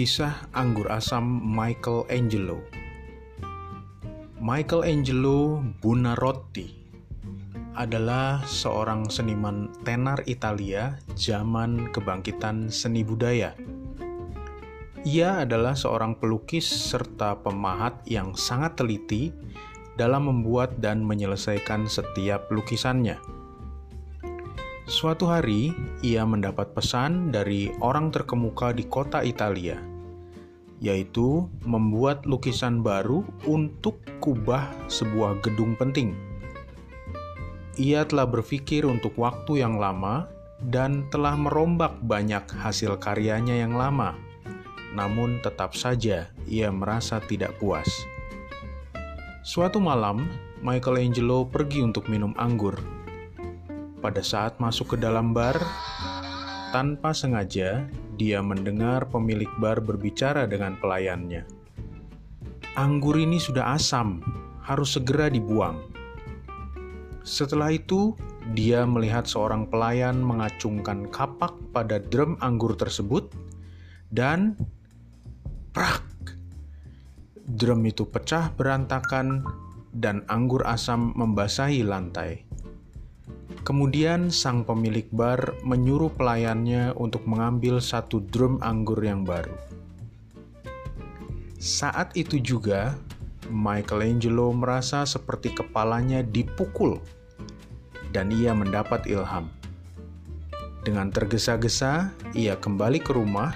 Kisah Anggur Asam Michelangelo Michelangelo Buonarroti adalah seorang seniman tenar Italia zaman kebangkitan seni budaya. Ia adalah seorang pelukis serta pemahat yang sangat teliti dalam membuat dan menyelesaikan setiap lukisannya. Suatu hari, ia mendapat pesan dari orang terkemuka di kota Italia yaitu membuat lukisan baru untuk kubah sebuah gedung penting. Ia telah berpikir untuk waktu yang lama dan telah merombak banyak hasil karyanya yang lama, namun tetap saja ia merasa tidak puas. Suatu malam, Michelangelo pergi untuk minum anggur. Pada saat masuk ke dalam bar, tanpa sengaja dia mendengar pemilik bar berbicara dengan pelayannya. Anggur ini sudah asam, harus segera dibuang. Setelah itu, dia melihat seorang pelayan mengacungkan kapak pada drum anggur tersebut dan prak. Drum itu pecah berantakan dan anggur asam membasahi lantai. Kemudian sang pemilik bar menyuruh pelayannya untuk mengambil satu drum anggur yang baru. Saat itu juga, Michelangelo merasa seperti kepalanya dipukul, dan ia mendapat ilham. Dengan tergesa-gesa, ia kembali ke rumah,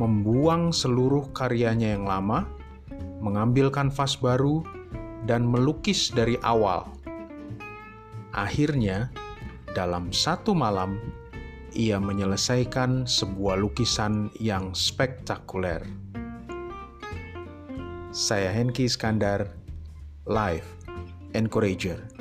membuang seluruh karyanya yang lama, mengambil kanvas baru, dan melukis dari awal Akhirnya, dalam satu malam, ia menyelesaikan sebuah lukisan yang spektakuler. Saya Henki Iskandar, Live Encourager.